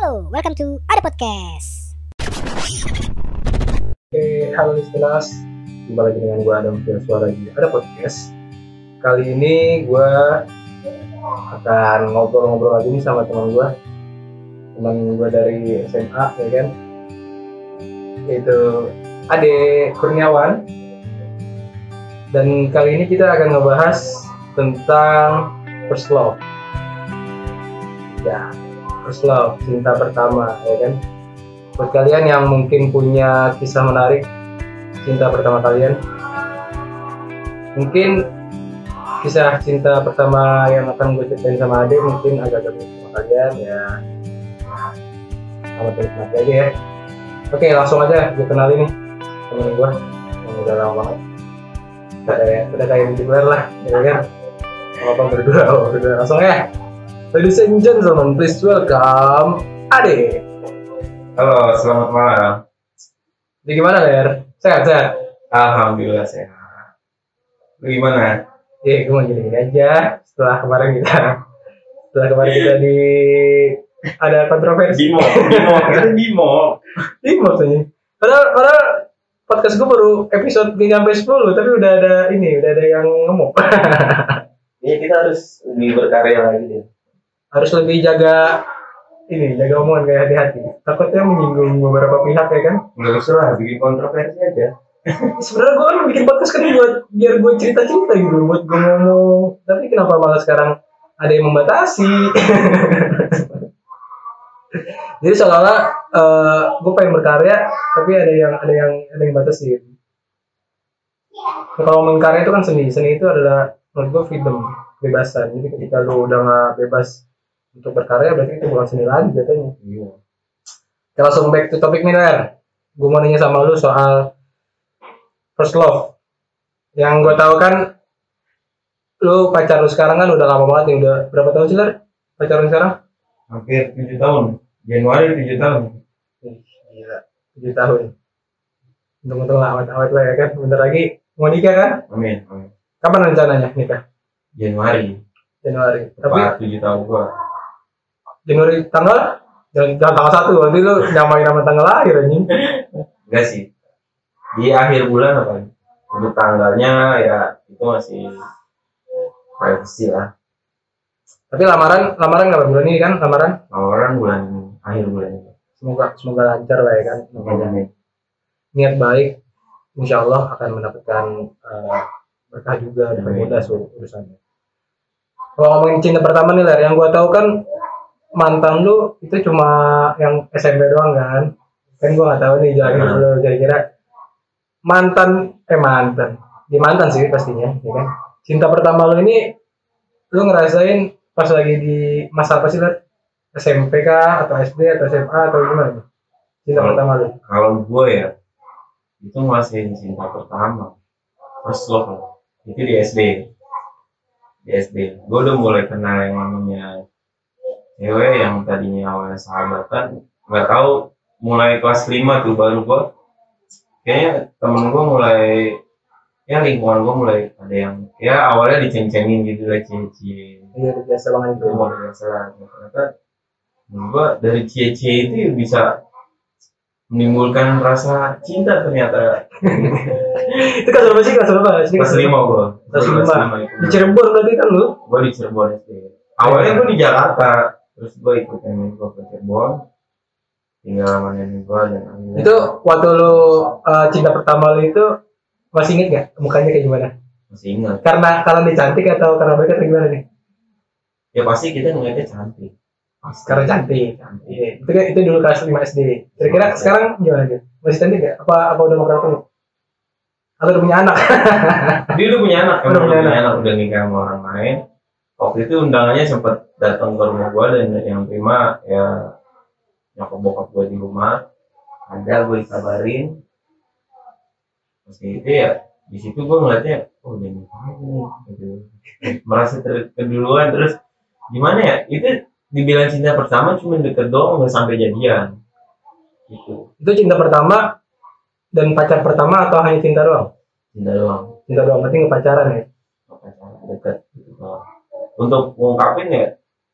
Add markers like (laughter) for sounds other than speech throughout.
Halo, welcome to Ada Podcast. Oke, halo listeners. Jumpa lagi dengan gue Adam Suara di Ada Podcast. Kali ini gue akan ngobrol-ngobrol lagi nih sama teman gue. Teman gue dari SMA, ya kan? Yaitu Ade Kurniawan. Dan kali ini kita akan ngebahas tentang first love. Ya, first love, cinta pertama, ya kan? buat kalian yang mungkin punya kisah menarik cinta pertama kalian mungkin kisah cinta pertama yang akan gue ceritain sama Ade mungkin agak agak sama kalian ya. Selamat menikmati aja ya. Oke langsung aja gue kenalin nih temen gue. Yang udah lama banget. Udah kayak udah kayak youtuber lah ya kan? Apa berdua oh, berdua. Langsung ya ladies and gentlemen please welcome Ade Halo, selamat malam. Jadi gimana Ler? Sehat sehat. Alhamdulillah sehat. Lu gimana? Ya, gue mau gini aja. Setelah kemarin kita, setelah kemarin kita di ada kontroversi. Bimo, Bimo, kita Bimo. Ini maksudnya. Padahal, padahal podcast gue baru episode gak nyampe 10 tapi udah ada ini, udah ada yang ngemuk. (laughs) Iya kita harus lebih berkarya lagi deh. Harus lebih jaga ini, jaga omongan kayak hati-hati. Takutnya menyinggung beberapa pihak ya kan. Nggak usah lah, bikin kontroversi aja. (laughs) Sebenarnya gue kan bikin podcast kan buat biar gue cerita-cerita gitu, buat gue ngomong. Tapi kenapa malah sekarang ada yang membatasi? (laughs) Jadi seolah-olah uh, gue pengen berkarya, tapi ada yang ada yang ada yang batasin. Nah, kalau ngomongin karya itu kan seni, seni itu adalah menurut gue freedom, kebebasan. Jadi ketika lu udah nggak bebas untuk berkarya, berarti itu bukan seni lagi jatuhnya. Iya. Kita langsung back to topic nih, Ler. Gue mau nanya sama lu soal first love. Yang gue tahu kan, lu pacar lu sekarang kan udah lama banget nih, udah berapa tahun sih, Ler? Pacaran sekarang? Hampir tujuh tahun. Januari tujuh tahun. Gila, 7 tahun. Untung-untung lah, awet-awet lah ya kan. Bentar lagi mau nikah kan? Amin. Amin. Kapan rencananya nikah? Januari. Januari. Tapi Tepat tujuh tahun gua. Januari tanggal? Jangan, tanggal satu, nanti lu nyamain nama tanggal lahir anjing. Enggak sih. Di akhir bulan apa? Untuk tanggalnya ya itu masih privacy lah. Tapi lamaran, lamaran nggak bulan ini kan? Lamaran? Orang bulan akhir bulan ini. Semoga semoga lancar lah ya kan. Amin. Niat baik, insya Allah akan mendapatkan eh, berkah juga dan mudah urusannya. Kalau ngomongin cinta pertama nih Ler, yang gua tahu kan mantan lu itu cuma yang SMP doang kan? Kan gua nggak tahu nih jalan Hmm. lu kira-kira mantan eh mantan, di mantan sih pastinya, ya kan? Cinta pertama lu ini lu ngerasain pas lagi di masa apa sih Ler? SMP kah atau SD atau SMA atau gimana? Cinta Hmm. pertama lu? kalau gue ya itu masih cinta pertama first love lah. itu di SD di SD gue udah mulai kenal yang namanya cewek yang tadinya awalnya sahabatan nggak tahu mulai kelas 5 tuh baru gue kayaknya temen gue mulai ya lingkungan gue mulai ada yang ya awalnya diceng-cengin gitu lah cie-cie Iya, biasa banget itu. mau biasa ternyata menurut gua dari cie-cie itu bisa menimbulkan rasa cinta ternyata. (laughs) Itu kelas berapa sih kelas berapa? Sih kelas lima gua. Kelas Gua lima. di Cirebon berarti kan lu? Gua di Cirebon SD awalnya gua di Jakarta terus gua ikut MN gua ke Cirebon. Tinggal nenek gua dan akhirnya itu waktu lu uh, cinta pertama lu itu masih inget gak mukanya kayak gimana? Masih ingat. Karena karena dia cantik atau karena mereka atau gimana nih? Ya pasti kita ngeliatnya cantik. Pasti. Karena cantik. Cantik. Iya, itu kan itu dulu kelas 5 SD kira-kira sekarang gimana dia masih cantik gak apa apa udah ngobrol ketemu atau udah punya anak? Dia udah punya anak Udah udah punya punya anak udah nikah sama orang lain waktu itu undangannya sempat datang ke rumah gua dan yang terima ya nyokap bokap gua di rumah. Ada gue dikabarin. Terus itu ya di situ gua ngeliatnya oh udah nikah nih? Gitu. Merasa ter- keduluan. Terus gimana ya itu dibilang cinta pertama cuma deket doang nggak sampai jadian. Gitu. Itu cinta pertama dan pacar pertama atau hanya cinta doang? Cinta doang. Cinta doang berarti nggak pacaran ya? Pacaran deket. Untuk ngungkapin ya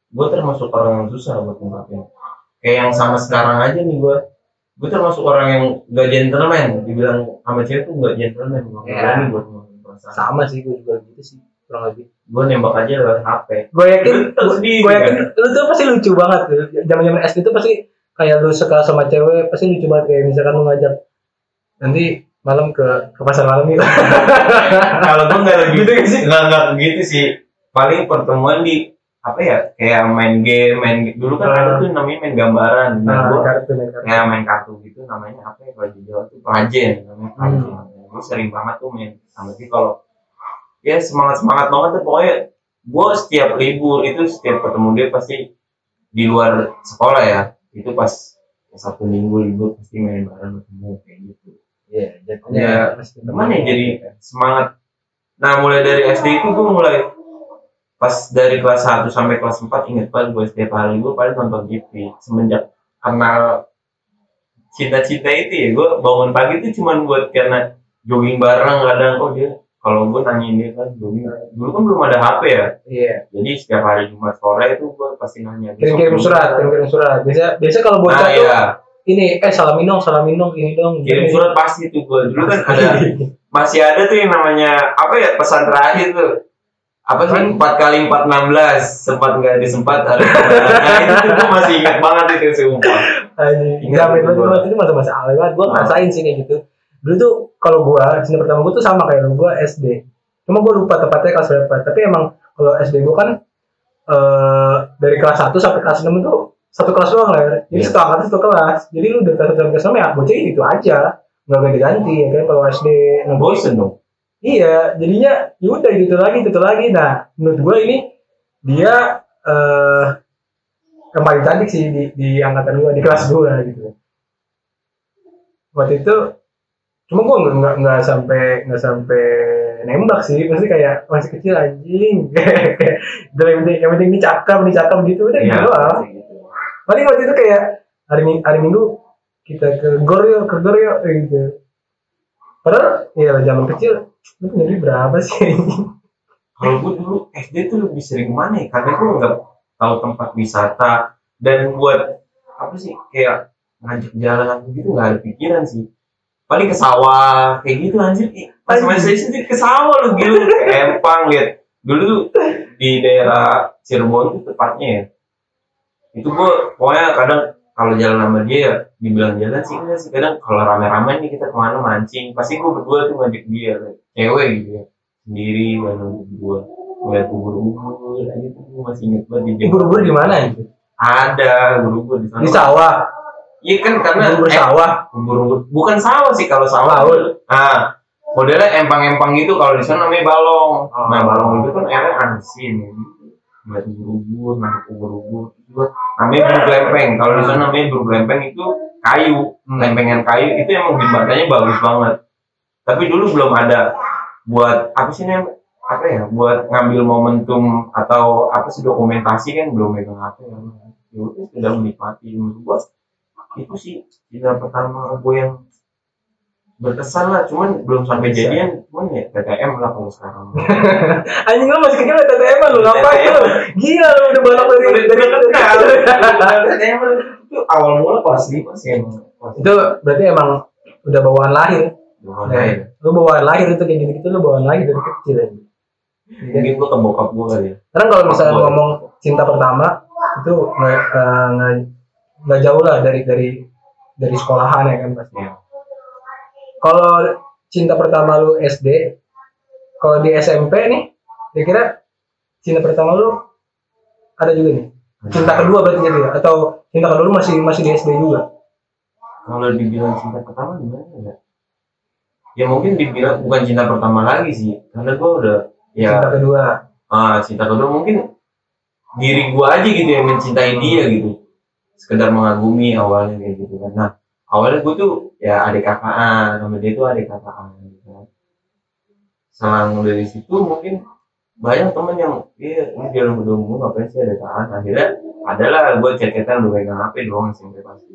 gue termasuk orang yang susah buat ngungkapin. Kayak yang sama sekarang aja nih gue gue termasuk orang yang gak gentleman. Dibilang sama cewek tuh gak gentleman. Gue Iya. berani buat ngomongin perasaan. Sama sih gue juga gitu sih kurang lebih. Gue nembak aja lewat HP gue yakin gue yakin kan? lu tuh pasti lucu banget tuh. Zaman zaman SD tuh pasti kayak lu suka sama cewek pasti lucu banget. Kayak misalkan lu ngajak nanti malam ke ke pasar malam yuk. (laughs) Kalau gue nggak lebih Gitu gak sih? nggak nggak gitu sih paling pertemuan di apa ya kayak main game main dulu kan Ah. ada tuh namanya main gambaran. Nah, nah gue kartu main kartu. kayak main kartu gitu namanya apa ya kalau di Jawa tuh prajen namanya prajen Hmm. gue sering banget tuh main. Sama sih kalau ya semangat semangat banget tuh pokoknya gue setiap libur itu setiap ketemu dia pasti di luar sekolah ya. Itu pas satu minggu libur pasti main bareng ketemu kayak gitu. Iya Ya, pasti gimana ya jadi semangat. Nah mulai dari SD itu gue mulai pas dari kelas 1 sampai kelas 4 inget banget gue setiap hari gue paling nonton TV semenjak kenal cinta-cinta itu ya gue bangun pagi itu cuman buat karena jogging bareng kadang. Oh dia kalau gue nanyain dia kan jogging dulu kan belum ada HP ya. Iya. Jadi setiap hari Jumat sore itu gue pasti nanya kirim kirim surat kirim kirim surat. Biasa biasa kalau bocah nah tuh ya ini eh salamin dong salamin dong ini dong. Kirim surat pasti tuh gue dulu kan (laughs) ada masih ada tuh yang namanya apa ya pesan terakhir tuh apa sih empat kali empat enam belas sempat nggak disempat hari (laughs) nah itu tuh gue masih ingat banget itu sumpah Ingat itu itu masa-masa awal banget. Gue Ah. ngerasain sih kayak gitu. Dulu tuh kalau gua cinta pertama gua tuh sama kayak lu, gua SD. Cuma gua lupa tepatnya kelas berapa. Tapi emang kalau SD gua kan eh dari kelas 1 sampai kelas 6 itu satu kelas doang lah. Jadi Iya. satu angkatan satu kelas. Jadi lu dari kelas 1 sampai kelas 6 ya bocah itu aja. Nggak ganti-ganti ya kan kalau SD. Nah, bosen dong Iya, jadinya ya udah gitu lagi, gitu lagi. Nah, menurut gue ini dia eh paling cantik sih di, di angkatan gue, di kelas gue gitu. Waktu itu cuma gue nggak nggak nggak sampai nggak sampai nembak sih, pasti kayak masih kecil anjing. (laughs) Yang penting yang penting ini cakep, ini cakep gitu udah Iya, gitu doang. pasti gitu. Paling waktu itu kayak hari hari minggu kita ke gor yuk, ke gor yuk gitu. Padahal ya zaman kecil lu berapa sih? kalau gue dulu SD tuh lebih sering mana ya? Karena gue nggak tahu tempat wisata. Dan buat apa sih? Kayak ngajak jalan gitu nggak ada pikiran sih. Paling ke sawah kayak gitu anjir. Pas masih SD ke sawah lu gitu ke empang lihat. Dulu tuh di daerah Cirebon tuh tepatnya ya. Itu gue pokoknya kadang kalau jalan sama dia ya dibilang jalan sih enggak sih. Kadang kalau rame-rame nih kita ke mana mancing. Pasti gue berdua tuh ngajak dia cewek gitu ya sendiri bareng berdua ngeliat ubur-ubur aja tuh gue masih inget banget di Jakarta. Ubur-ubur di mana itu? ada ubur-ubur di sana Di sawah. iya kan karena Ubur eh, sawah. ubur-ubur bukan sawah sih kalau sawah Laut. ah modelnya empang-empang gitu kalau di sana namanya balong Oh. nah balong itu kan airnya asin ya ngeliat ubur-ubur nangkep ubur-ubur itu namanya burung lempeng kalau di sana namanya burung lempeng itu kayu lempengan kayu itu emang jembatannya bagus banget tapi dulu belum ada buat apa sih namanya apa ya buat ngambil momentum atau apa sih dokumentasi kan belum megang apa ya ya udah sudah menikmati menurut gua itu sih cinta pertama gue yang berkesan lah cuman belum sampai Bisa. jadian cuman ya TTM lah kalau sekarang (laughs) Anjing lu masih kecil TTM lu ngapain lu? Gila lu udah balap dari Udah- dari. TTM (laughs) itu awal mula kelas lima sih emang Itu berarti emang udah bawaan lahir. Lima. Nah, lu bawaan lahir itu kayak gitu-gitu lu bawaan lahir dari kecil aja. mungkin gue ke bokap gue kali ya Sekarang kalau misalnya ngomong cinta pertama itu nggak eh, nggak nggak jauh lah dari dari dari sekolahan ya kan pasti. Iya. Kalau cinta pertama lu SD, kalau di SMP nih, kira-kira cinta pertama lu ada juga nih. Cinta kedua berarti jadi ya? atau cinta kedua lu masih masih di SD juga? kalau dibilang cinta pertama gimana ya ya mungkin dibilang bukan cinta pertama lagi sih. Karena gue udah ya Cinta kedua. ah cinta kedua mungkin diri gua aja gitu yang mencintai dia gitu. Sekedar mengagumi awalnya kayak gitu kan. Nah awalnya gue tuh ya adik kakak sama dia tuh adik kakak gitu kan. Selang dari situ mungkin banyak temen yang iya ini dia berdua mulu ngapain sih ada kakak akhirnya adalah gue chat-chatan udah pegang HP doang SMP pasti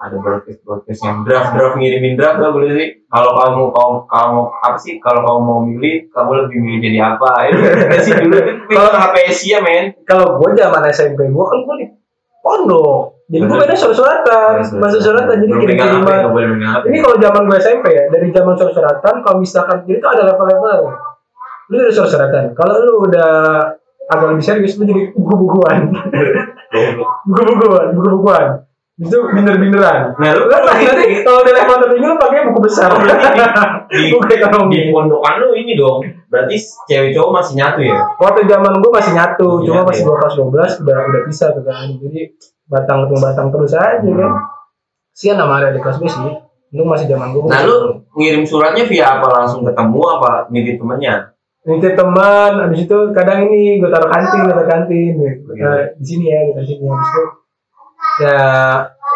ada broadcast broadcast yang draft draft ngirimin draft lah boleh sih? Kalau kamu kamu kamu apa sih? Kalau kamu mau milih kamu lebih milih jadi apa? (laughs) Itu kan sih dulu kan Kalau- HP Asia men. Kalau gua zaman SMP gua kan gua di pondok. Jadi gue beda surat-suratan masuk suratan jadi pegang HP. ini kalau zaman gue SMP ya dari zaman surat-suratan kalau misalkan jadi itu ada level-level. Lu udah surat-suratan. Kalau lu udah agak lebih serius lu jadi buku-bukuan. (laughs) Buku-bukuan buku-bukuan itu binder-binderan Nah, lu Lu nanti (laughs) kalau udah level tertinggi lu pakai buku besar di, (laughs) di pondokan lu ini dong. Berarti cewek cowok masih nyatu ya? waktu zaman gue masih nyatu Masih cuma nyatu masih ya? dua kelas dua belas udah udah bisa tuh kan jadi batang ketemu batang terus aja kan sian sama ada di kelas gue sih itu masih zaman gue Nah, lu ngirim suratnya via apa? Langsung ketemu apa nitip temennya? nitip teman abis itu kadang ini gue taruh kantin gue taruh kantin. Nah, di sini ya di sini abis itu ya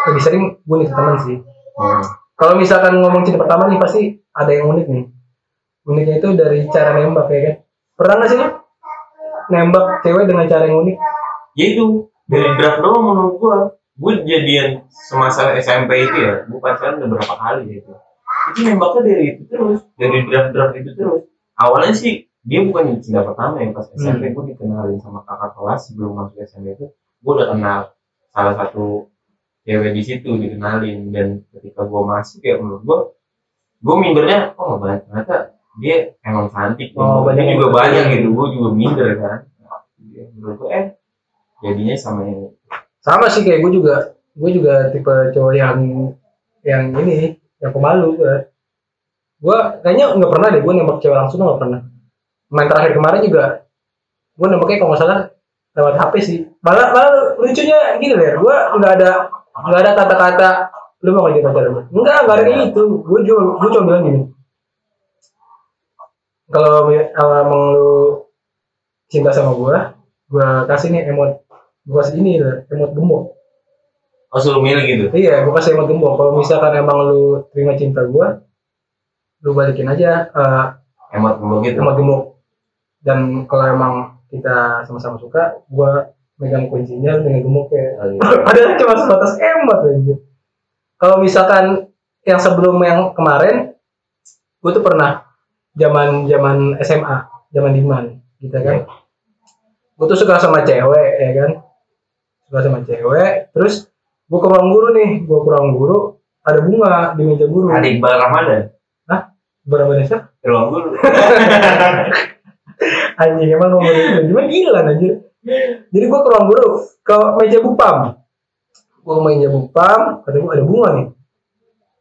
lebih sering gue nitip teman sih Hmm. kalau misalkan ngomong cinta pertama nih pasti ada yang unik nih uniknya itu dari cara nembak ya kan pernah nggak sih lu nembak cewek dengan cara yang unik Ya itu, dari draft doang menurut gua. Gue jadian semasa SMP itu ya, gue pacaran udah berapa kali gitu. Itu nembaknya dari itu terus, dari draft-draft itu terus. Awalnya sih dia bukan cinta pertama ya pas SMP gue dikenalin sama kakak kelas sebelum masuk SMP itu gue udah kenal salah satu cewek di situ dikenalin. Dan ketika gue masuk ya menurut gue gue mindernya oh banyak ternyata dia emang cantik. Oh, banyak juga banyak gitu gue juga minder kan. Nah, menurut gue eh jadinya sama yang sama sih kayak gue juga gue juga tipe cowok yang yang ini yang pemalu gue gue kayaknya nggak pernah deh gue nembak cewek langsung nggak pernah. Main terakhir kemarin juga gue nembaknya kalau nggak salah lewat HP sih. Malah malah lucunya gini deh gue nggak ada nggak ada kata-kata lu mau ngajak pacaran gue enggak nggak ada kayak gitu. Gue cuma gue cuma bilang gini. Kalau emang lu cinta sama gue gue kasih nih emot gue kasih ini emot gemuk. Oh suruh milih gitu? Iya, gue kasih emot gembok. Kalau misalkan emang lu terima cinta gue, lu balikin aja eh, emot gemuk gitu? emot gemuk. Dan kalau emang kita sama-sama suka, gue megang kuncinya, megang gemuk ya. Oh, iya. (laughs) Padahal cuma sebatas emot aja. Kalau misalkan yang sebelum yang kemarin, gue tuh pernah zaman zaman SMA, zaman diman, gitu kan. Gue tuh suka sama cewek, ya kan. Suka sama cewek, terus gue ke ruang guru nih, gue ke ruang guru, ada bunga di meja guru. ada Iqbal Ramadan Berapa desa? ruang guru (laughs) (laughs) Anjing emang ngomong itu, cuma gila anjir. Jadi gue ke ruang guru, ke meja bupam. Gue ke meja bupam, kata gue ada bunga nih.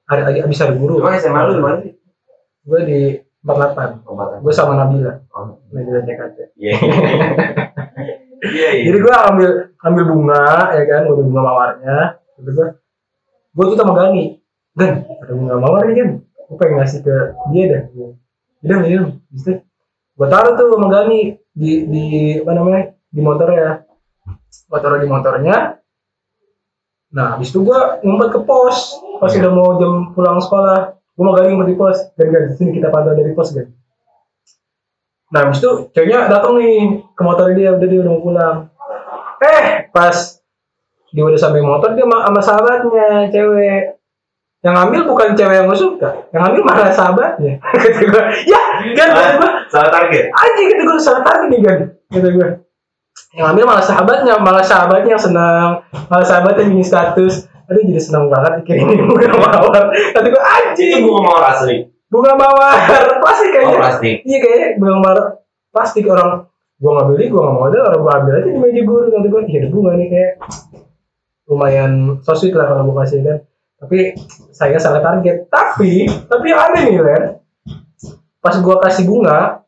Ada lagi abis ada guru. cuma SMA lu di mana sih Gue di 48. Obatan. Gue sama Nabila, Oh, Nabila TKT. iya (laughs) iya iya Jadi gue ambil ambil bunga, ya kan, ambil bunga mawarnya. Terus gue, gue tuh sama Gani. Dan ada bunga mawar nih kan, gue pengen ngasih ke dia dah. Minum, minum. Bisa. Gue taruh tuh sama Gani di di apa namanya di motor ya. Gue taruh di motornya. Nah, habis itu gue ngumpet ke pos. Pas Iya. udah mau jam pulang sekolah, gue mau Gani ngumpet di pos. Dan Gani sini kita pantau dari pos kan. Nah, habis itu ceweknya datang nih ke motor dia, udah dia udah mau pulang. Eh, pas dia udah sampai motor dia sama, sama sahabatnya cewek. Yang ngambil bukan cewek yang gue suka, yang ngambil malah sahabatnya. (laughs) kata gue, ya, kan kata gue, salah target anjing kata gue salah tadi nih kan, kata gue. Yang ngambil malah sahabatnya, malah sahabatnya yang senang, malah sahabatnya bikin status. Aduh jadi senang banget dikirimin (laughs) bunga mawar. Kata gue itu anjing, bunga mawar asli bunga mawar (laughs) plastik oh kayaknya. plastik Iya kayak bunga mawar plastik orang gua nggak beli gua nggak modal orang gua ambil aja di meja guru kata gua iya bunga nih kayak lumayan so sweet lah kalau gua kasih kan tapi saya salah target. Tapi tapi yang aneh nih Len. Pas gua kasih bunga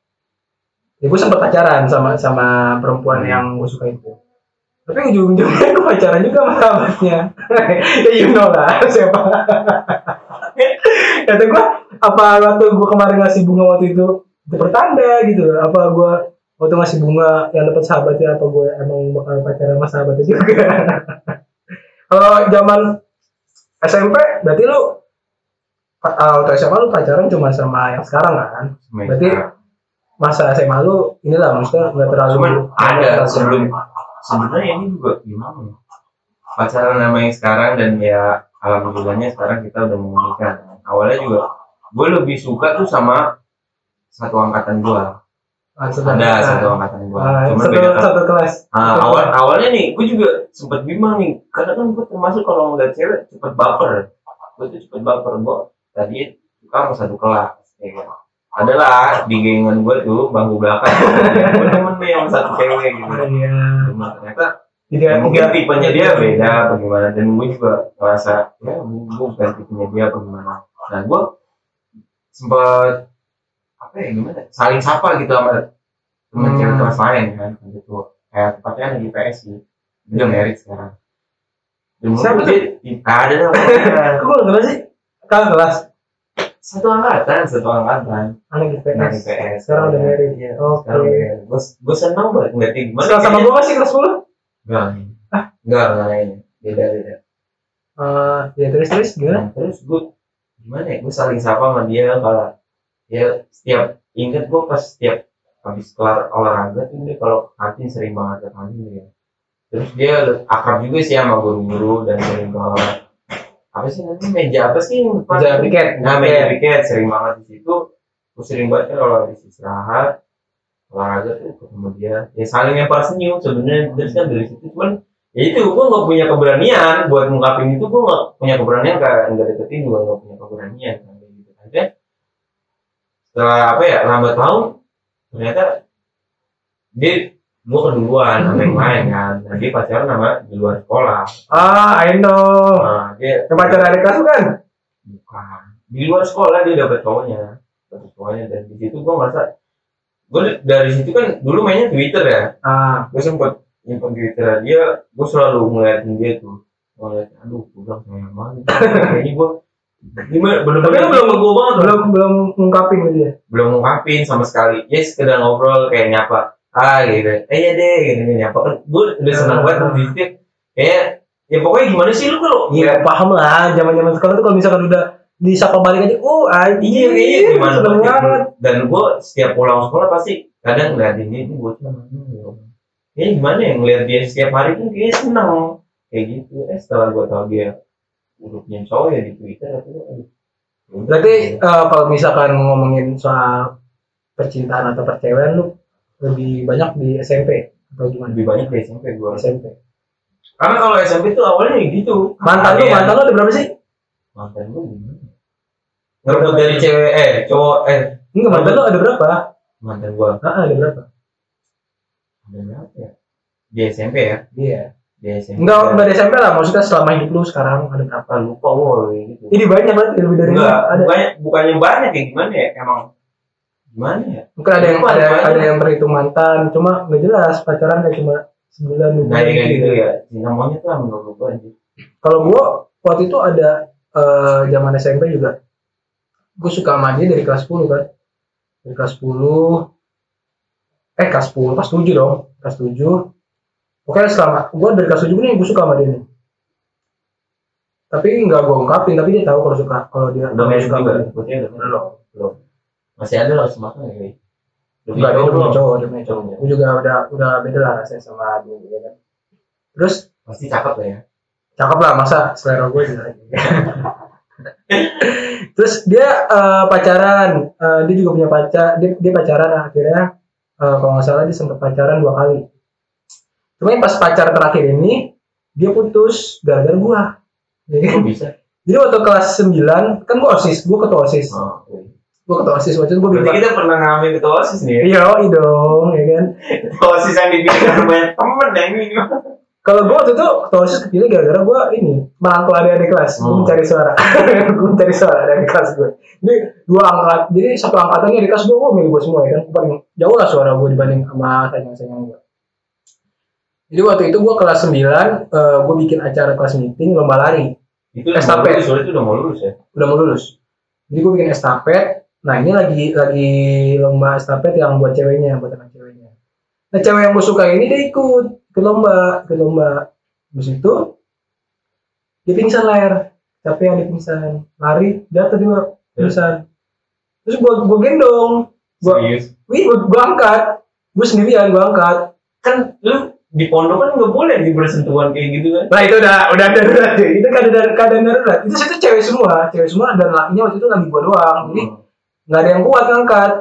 ya gua sempat pacaran sama sama perempuan yang gua suka itu. Tapi ujung-ujungnya gua pacaran juga sama sahabatnya ya (laughs) you know lah siapa? (laughs) Kata gua apa waktu gua kemarin ngasih bunga waktu itu itu pertanda gitu apa gua waktu ngasih bunga yang dapat sahabatnya apa gua emang bakal pacaran sama sahabatnya juga? (laughs) Kalau zaman SMP berarti lu uh, waktu SMA lu pacaran cuma sama yang sekarang kan? Berarti masa SMA lu inilah maksudnya nggak terlalu cuman ada terlalu- sebelum sebenarnya ini juga gimana ya? Pacaran sama yang sekarang dan ya alhamdulillahnya sekarang kita udah menikah. Awalnya juga gue lebih suka tuh sama satu angkatan gue Ah, ada satu angkatan gua. Ah, cuma satu, beda satu kelas. Ah, awal awalnya nih gue juga sempet bimbang nih. Karena kan gue termasuk kalau ngeliat cewek cepet baper. Gue tuh cepet baper. Gue tadi suka sama satu kelas. Ya kan. adalah di gengan gue tuh bangku belakang. Gue temen nih yang satu cewek gitu. Ah, Iya. Cuma ternyata ya, mungkin tiga- tipenya dia beda bagaimana. Dan gue juga merasa ya gue bukan tipenya dia bagaimana. Nah gue sempet apa ya gimana? Saling sapa gitu sama temen Hmm. cewek kelas lain kan gitu kayak tepatnya di PS sih. Dia udah married sekarang. Dan menurut Siapa gue di- ada dah (laughs) Kok lu kelas sih? Kakak kelas. satu angkatan satu angkatan. Anak IPS. nah di PS Sekarang udah married. Iya, Oke. sekarang gue gue seneng banget nggak tahu gimana. Sekelas sama gua masih kelas 10? enggak enggak enggak lainnya beda beda. Eh, ya terus terus gimana? Nah, terus gue gimana ya? Gue saling sapa sama dia kalau ya setiap inget gue pas setiap habis kelar olahraga tuh dia kalau ke kantin sering banget ke kantin dia. Terus dia akrab juga sih sama guru-guru dan sering ke apa sih nanti meja apa sih? Meja piket. nah meja piket. sering banget di situ. Gue sering banget kan kalau habis istirahat olahraga tuh ketemu dia. Ya saling lempar senyum sebenarnya terus kan dari situ cuman ya itu gue nggak punya keberanian buat ngungkapin itu gue nggak punya keberanian kayak nggak deketin juga nggak punya keberanian kan gitu aja setelah apa ya lambat laun ternyata dia gue keduluan sama yang lain kan. Nah, dia pacaran sama di luar sekolah. Ah, I know. nah, dia Yang pacar adik kelas bukan? bukan. Di luar sekolah dia dapet cowoknya. Dapet cowoknya. Dan di situ gue merasa gue dari situ kan dulu mainnya Twitter ya. Ah, gue sempet nyimpen Twitter dia gue selalu ngeliatin dia tuh. Ngeliat aduh gue bilang sayang banget. (laughs) Kayaknya gue gimana belum Tapi lu belum- gue banget belum belum ngungkapin gitu ya. belum ngungkapin sama sekali ya sekedar ngobrol kayak nyapa ah gitu eh iya deh gini nyapa kan gue udah senang banget situ kayak ya pokoknya gimana sih lu kalau Iya, paham lah. Zaman-zaman sekarang tuh kalau misalkan udah disapa balik aja, oh anjing. Iya kayaknya gimana banget. banget. Dan gue setiap pulang sekolah pasti kadang ngeliatin dia ini bocah mana ya. Gimana ya ngeliat dia setiap hari kan kayaknya seneng kayak gitu. Eh setelah gue tahu dia hurufnya cowok ya di Twitter aku aduh. Berarti eh, kalau misalkan ngomongin soal percintaan atau percewaan lu lebih banyak di SMP atau gimana? lebih banyak di SMP gue. SMP. Karena kalau SMP tuh awalnya ya gitu. Mantan lu, mantan lu ada berapa sih? mantan gue gimana? Ngerebut dari cewek eh cowok eh Enggak, mantan lu ada berapa? mantan gue Ah, ada berapa? ada berapa ya? Di SMP ya? Iya. Di SMP. Enggak, enggak di SMP lah. Maksudnya selama hidup lu sekarang ada berapa? apa lupa gue gitu. Ini banyak banget lebih dari Enggak, ada. bukannya, bukannya banyak ya gimana ya? Emang gimana ya? Mungkin ada yang ada, banyak. ada yang berhitung mantan, cuma nggak jelas pacaran kayak cuma sebulan dua Nah, bulan kayak gitu ya. Cinta monyet lah menurut gue anjir. Kalau gua waktu itu ada eh, zaman SMP juga, gue suka sama dia dari kelas 10 kan, dari kelas 10, eh kelas 10, kelas 7 dong, kelas 7. Pokoknya selama gue dari kelas 7 nih gue suka sama dia nih. Tapi nggak gue ungkapin, tapi dia tahu kalau suka, kalau dia Udah main suka juga, putihnya udah. Belum. Belum. Masih ada lah semakin ya. Lebih Enggak, dia punya cowok, dia punya cowok. Gue juga udah udah beda lah rasanya sama dia, ya kan. Terus Pasti cakep lah ya. cakep lah masa selera gue juga (laughs) terus dia eh, pacaran eh, dia juga punya pacar dia, dia pacaran akhirnya eh, kalau nggak salah dia sempat pacaran dua kali cuma yang pas pacar terakhir ini dia putus gara-gara gua Ya kan? Kok bisa? jadi waktu kelas 9 kan gua osis gua ketua osis Oh, oke. gua ketua osis waktu itu gua bilang kita pernah ngalamin ketua OSIS nih ya? iya iya dong ya kan Ketua OSIS yang sama banyak temen yang ini. kalau gua waktu itu ketua osis kepilih gara-gara gua ini merangkul adik-adik kelas gua Hmm. mencari suara (laughs) gua mencari suara dari kelas gue jadi dua angkat jadi satu angkatannya di kelas gua gua milih gua semua ya kan Gua paling jauh lah suara gua dibanding sama saingan-saingan gua jadi waktu itu gua kelas 9 eh, gua bikin acara kelas meeting lomba lari. Itu Estafet. lulus, itu udah mau lulus ya. udah mau lulus. Jadi gua bikin estafet. Nah ini lagi lagi lomba estafet yang buat ceweknya buat anak ceweknya. Nah cewek yang gua suka ini dia ikut ke lomba ke lomba. Habis itu dia pingsan layar. Capek yang dia pingsan. Lari jatuh dia pingsan. Terus gua gua gendong. Gua Serius. wih gua, gua angkat. Gua sendirian gua angkat. Kan lu di pondok kan nggak boleh di bersentuhan kayak gitu kan? nah itu udah udah darurat deh itu keadaan keadaan darurat. Itu situ cewek semua. Cewek semua dan lakinya waktu itu lagi gua doang. Jadi Hmm. nggak ada yang kuat ngangkat.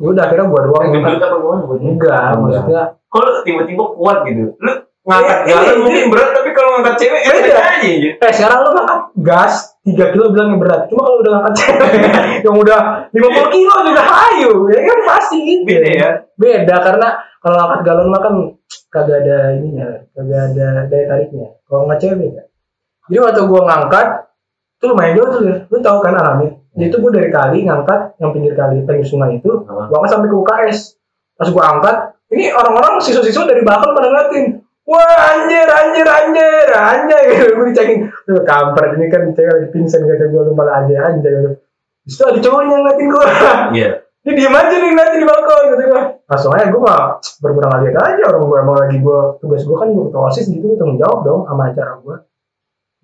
Ya udah akhirnya gua doang gimana? Gua? Enggak maksudnya Kalau tiba-tiba kuat gitu, lu ngangkat jalan iya, mungkin berat, tapi kalau ngangkat cewek Beda. enak aja gitu. eh sekarang lu ngangkat gas 3 kilo bilangnya berat. Cuma kalau udah ngangkat cewek (laughs) yang udah 50 kilo juga hayu ya kan pasti gitu. Beda ya. beda karena kalau angkat galon mah kan kagak ada ininya kagak ada daya tariknya. Kalau nggak cewek beda. Jadi waktu gua ngangkat itu lumayan jauh tuh lu tahu kan alamnya Jadi itu gua dari kali ngangkat yang pinggir kali pinggir sungai itu angkat sampai ke UKS pas gua angkat ini orang-orang siswa-siswa dari belakang pada ngeliatin wah anjir anjir anjir anjir. Gue dicekin tuh kampret ini kan cewek lagi pingsan kata gua lu malah anjir anjir. Terus ada cowoknya ngeliatin gua. Iya. dia diem aja nih ngeliatin di balkon gitu gua langsung aja gua mah berkurang lihat aja orang gua. Emang lagi gua tugas gua kan gua ketua osis gitu gua tanggung jawab dong sama acara gua.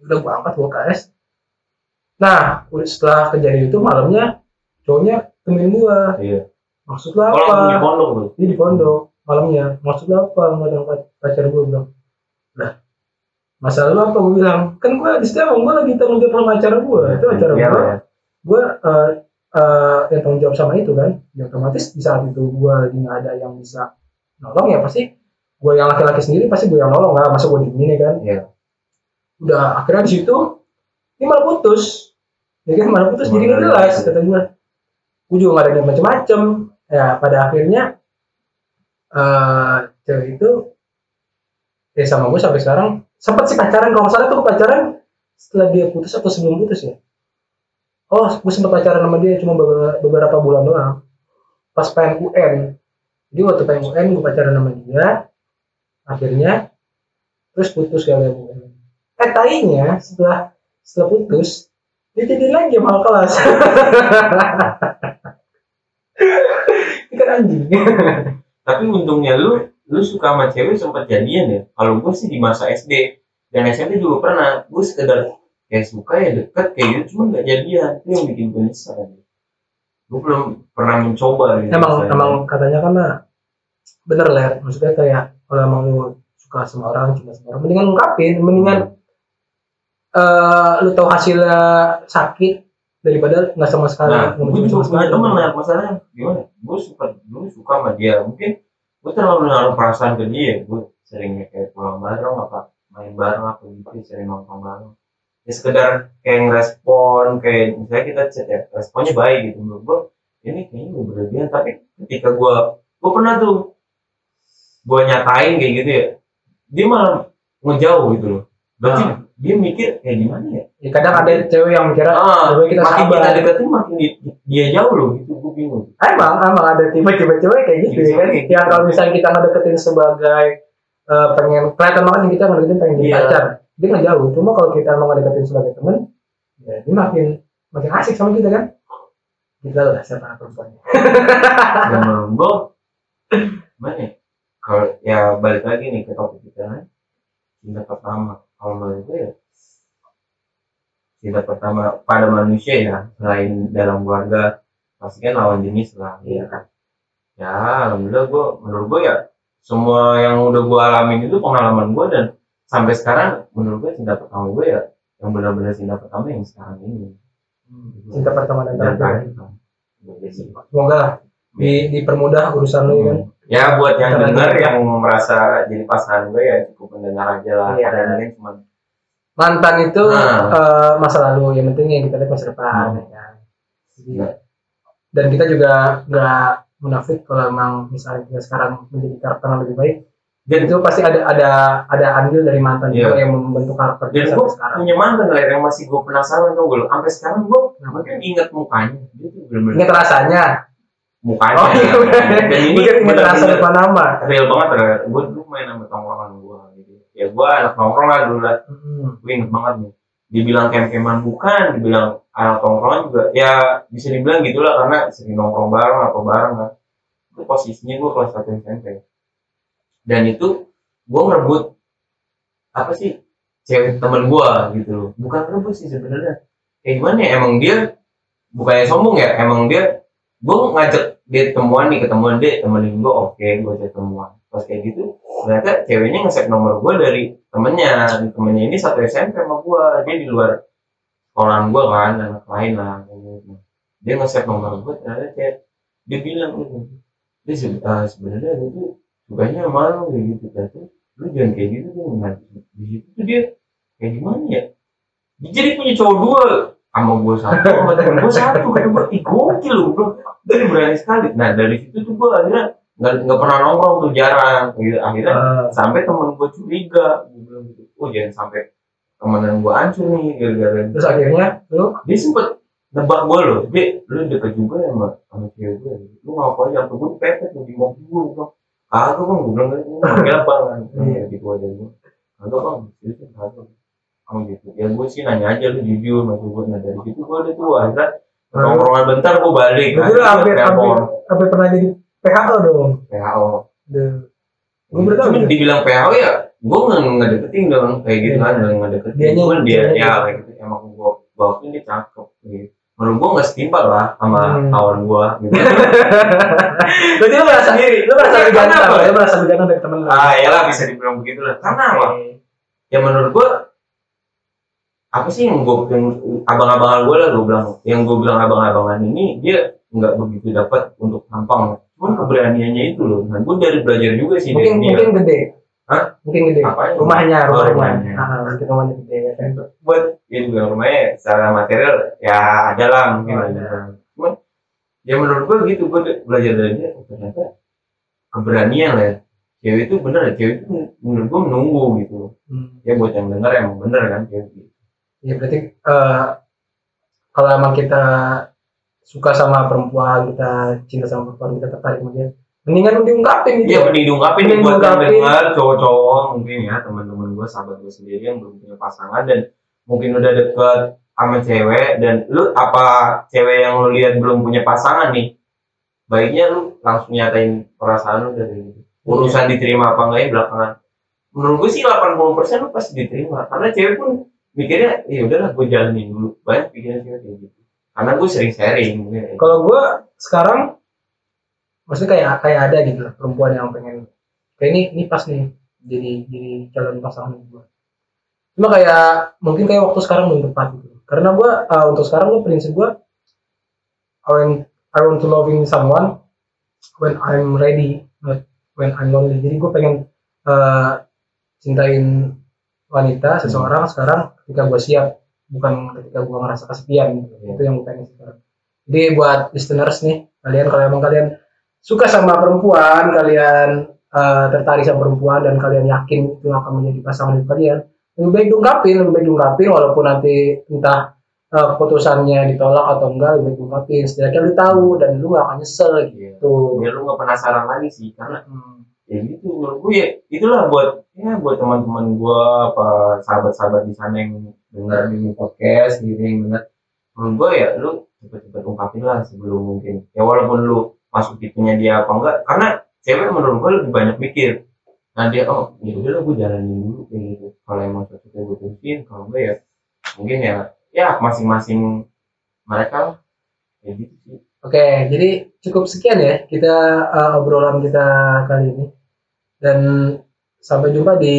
Udah gua angkat gua KS nah setelah kejadian itu malamnya cowoknya temuin gua. Iya. maksud lu Kalau apa? di pondok dia di pondok malamnya. Maksud lu apa? Ada pacar gua bilang lah masalah lu apa? Gua bilang kan gua di situ emang gua lagi tanggung jawab sama acara gua. Itu acara Iya, gua ya. gue uh, uh, yang tanggung jawab sama itu kan ya otomatis di saat itu gue lagi nggak ada yang bisa nolong ya pasti gue yang laki-laki sendiri pasti gue yang nolong nggak masa gue dingin ya kan. Iya. udah akhirnya di situ ini malah putus. Ya kan malah putus jadi nggak Malah jelas gitu. kata gue gue juga nggak ada macem-macem. Ya pada akhirnya eh cewek itu ya sama gue sampai sekarang sempat sih pacaran. Kalau salah tuh pacaran setelah dia putus atau sebelum putus ya? Oh gue sempat pacaran sama dia cuma beberapa, bulan doang. Pas pengen UN jadi waktu pengen UN gue pacaran sama dia akhirnya terus putus kalian UN eh tainya setelah setelah putus dia jadi lagi sama kelas. (laughs) Ini kan anjing. Tapi untungnya lu, lu suka sama cewek sempat jadian ya. Kalau gue sih di masa SD dan SMP juga pernah. Gue sekedar kayak suka ya deket kayak gitu, cuma nggak jadian. Itu yang bikin gue nyesel. Gue belum pernah mencoba gitu. emang misalnya. emang katanya kan nah, bener lah maksudnya kayak kalau emang lu suka sama orang cinta sama orang mendingan ungkapin mendingan eh lu tahu hasilnya sakit daripada nggak sama sekali Nah, gue juga sama punya teman lah masalahnya gimana? Gue suka dulu suka sama dia. Mungkin gue terlalu menaruh perasaan ke dia. Gue sering kayak pulang bareng apa main bareng apa gitu, sering nongkrong bareng. Ya sekedar kayak ngerespon kayak misalnya kita chat ya, responnya baik gitu menurut gue. Ini kayaknya gue berlebihan. Tapi ketika gue gue pernah tuh gue nyatain kayak gitu ya, dia malah ngejauh gitu loh. Berarti Ah. Dia mikir kayak gimana ya? Ya, kadang ada cewek yang mikirnya Ah, kita makin sabar. kita deketin makin di- dia jauh loh gitu. Gue bingung. emang emang ada tipe-tipe cewek kayak gitu ya kan yang kalau misalnya kita ngedeketin sebagai eh, pengen kelihatan banget kita ngedeketin pengen jadi Iya. pacar dia nggak jauh cuma kalau kita mau ngedeketin sebagai temen ya dia makin makin asik sama kita kan kita lah siapa perempuannya (laughs) menurut gue gimana ya kalau ya balik lagi nih ke topik kita kan cinta pertama kalau menurut gue ya cinta pertama pada manusia ya selain dalam keluarga pasti kan lawan jenis lah ya kan? Ya alhamdulillah gue menurut gue ya semua yang udah gue alamin itu pengalaman gue dan sampai sekarang menurut gue cinta pertama gue ya yang benar-benar cinta pertama yang sekarang ini. Cinta pertama dan terakhir. Semoga lah di dipermudah urusan lu ya kan Ya buat yang dengar yang merasa jadi pasangan gue ya cukup mendengar aja lah. Iya. Karena mungkin cuma mantan itu Nah. eh, masa lalu yang penting yang kita lihat masa depan Hmm. ya kan Jadi, dan kita juga nggak munafik kalau emang misalnya kita sekarang menjadi karakter yang lebih baik dan itu pasti ada ada ada andil dari mantan Iya. juga yang membentuk karakter gue sampai sekarang punya mantan lah yang masih gue penasaran tuh gue sampai sekarang gue mungkin inget mukanya dia bener-bener ingat rasanya mukanya. Oh iya. Dan ini mungkin ingat rasa bener-bener lupa nama. real banget lah gue dulu main sama tongkrongan gue gitu. Ya gue anak nongkrong lah dulu lah. Hmm. gue inget banget nih. Dibilang kem-keman bukan dibilang anak tongkrongan juga ya bisa dibilang gitulah karena sering nongkrong bareng apa bareng kan. Itu posisinya gue kelas satu SMP dan itu gue ngerebut apa sih cewek temen gue gitu loh. Bukan ngerebut sih sebenarnya. Kayak gimana ya emang dia bukannya sombong ya emang dia gue ngajak dia ketemuan nih ketemuan dia temenin gue oke gue ajak ketemuan. Pas kayak gitu ternyata ceweknya nge-save nomor gue dari temennya. Temennya ini satu SMP sama gue dia di luar sekolahan gue kan anak lain lah. Kayak gitu. dia nge-save nomor gue ternyata chat dia bilang dia se- ah, sebenarnya dia tuh sukanya malu kayak gitu. Tuh lu jangan kayak gitu tuh di situ tuh dia kayak gimana ya? Dia jadi punya cowok dua sama gue satu. Sama temen gue satu kata gue ih gokil lu. Bro dari berani sekali. Nah dari situ tuh gue akhirnya nggak nggak pernah nongkrong tuh jarang. Gitu akhirnya Ah, sampai temen gue curiga. Gue bilang gitu oh jangan sampai temenan gue hancur nih gara-gara terus akhirnya lu? dia sempet nebak gue loh. Dia lu deket juga ya sama sama cewek gue lu ngapain sampai gue pepet lu di mobil gue gue bilang kagak bang. Gue bilang gitu pakai apa? Kan (laughs) gitu aja gue kagak bang. Itu kagak oh gitu. Ya gue sih nanya aja lu jujur sama gue nah dari situ gue udah tuh akhirnya nongkrongan bentar gue balik. Berarti lu hampir hampir pernah jadi PHO dong. PHO gue berarti Cuman dibilang PHO ya gue nggak nggak deketin dong. Kayak gitu Iya. kan nggak nggak deketin Dianya- cuman dia ya kayak gitu. Emang gue gue akuin dia cakep gitu. menurut gue nggak setimpal lah sama Hmm. kawan gue gitu. (laughs) Berarti lu merasa Sendiri. lu merasa ganteng Kenapa? lu merasa ganteng dari temen lu. Ah ya lah bisa dibilang begitu lah karena apa? Ya menurut gue apa sih yang gue yang abang-abangan gue lah gue bilang yang gue bilang abang-abangan ini dia nggak begitu dapat untuk tampang cuman keberaniannya itu loh nah gue dari belajar juga sih mungkin dari dia mungkin gede Hah? mungkin gede Apanya? rumahnya Oh, rumahnya. Ah, mungkin rumahnya gede ya kan buat ya juga rumahnya secara material ya ada lah mungkin Oh, ada. Cuman ya menurut gua gitu gua de- belajar dari dia oh, ternyata keberanian lah ya. Cewek itu bener ya, cewek itu menurut gua menunggu gitu. Hmm. Ya buat yang denger emang bener kan cewek gitu. Ya berarti eh, kalau emang kita suka sama perempuan kita cinta sama perempuan kita tertarik sama dia mendingan diungkapin gitu. Iya mending diungkapin Mending buat denger cowok-cowok mungkin ya teman-teman gua sahabat gua sendiri yang belum punya pasangan dan mungkin udah deket sama cewek dan lu apa cewek yang lu lihat belum punya pasangan nih baiknya lu langsung nyatain perasaan lu dari urusan diterima apa enggak ya belakangan. Menurut gue sih 80% lu pasti diterima karena cewek pun mikirnya ya udahlah gue jalanin dulu. Banyak pikiran cewek kayak gitu. Karena gue sering sharing ya. kalau gue sekarang maksudnya kayak kayak ada gitu lah perempuan yang pengen kayak ini ini pas nih jadi jadi calon pasangan gue cuma kayak mungkin kayak waktu sekarang belum tepat gitu. Karena gue uh, untuk sekarang gue prinsip gue I want I want to loving someone when I'm ready not when I'm lonely. Jadi gue pengen uh, cintain wanita seseorang sekarang ketika gue siap bukan ketika gue ngerasa kesepian gitu. Iya. itu yang gue pengen sekarang jadi buat listeners nih kalian kalau emang kalian suka sama perempuan kalian uh, tertarik sama perempuan dan kalian yakin itu akan menjadi pasangan hidup kalian lebih baik diungkapin lebih baik diungkapin walaupun nanti entah uh, keputusannya ditolak atau enggak lebih baik diungkapin setidaknya lu tahu dan lu gak akan nyesel Iya. gitu biar lu nggak penasaran lagi sih karena Hmm. Ya gitu menurut gue ya itulah buat ya buat teman-teman gue apa sahabat-sahabat di sana yang dengar di podcast gitu yang dengar. Menurut gue ya lu cepet-cepet ungkapin lah sebelum mungkin. Ya walaupun lu masuk tipenya dia apa enggak karena cewek menurut gue lebih banyak mikir. Nah dia oh ya udah lah gue jalanin dulu kayak gitu. Kalau emang cocoknya gue terusin kalau enggak ya mungkin ya ya masing-masing mereka lah. Kayak gitu sih. Oke, jadi cukup sekian ya kita uh, obrolan kita kali ini. Dan sampai jumpa di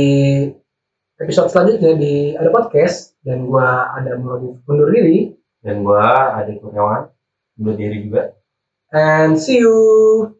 episode selanjutnya di ada podcast. Dan gua ada Muradi undur diri. Dan gue adik Kurniawan undur diri juga. And see you.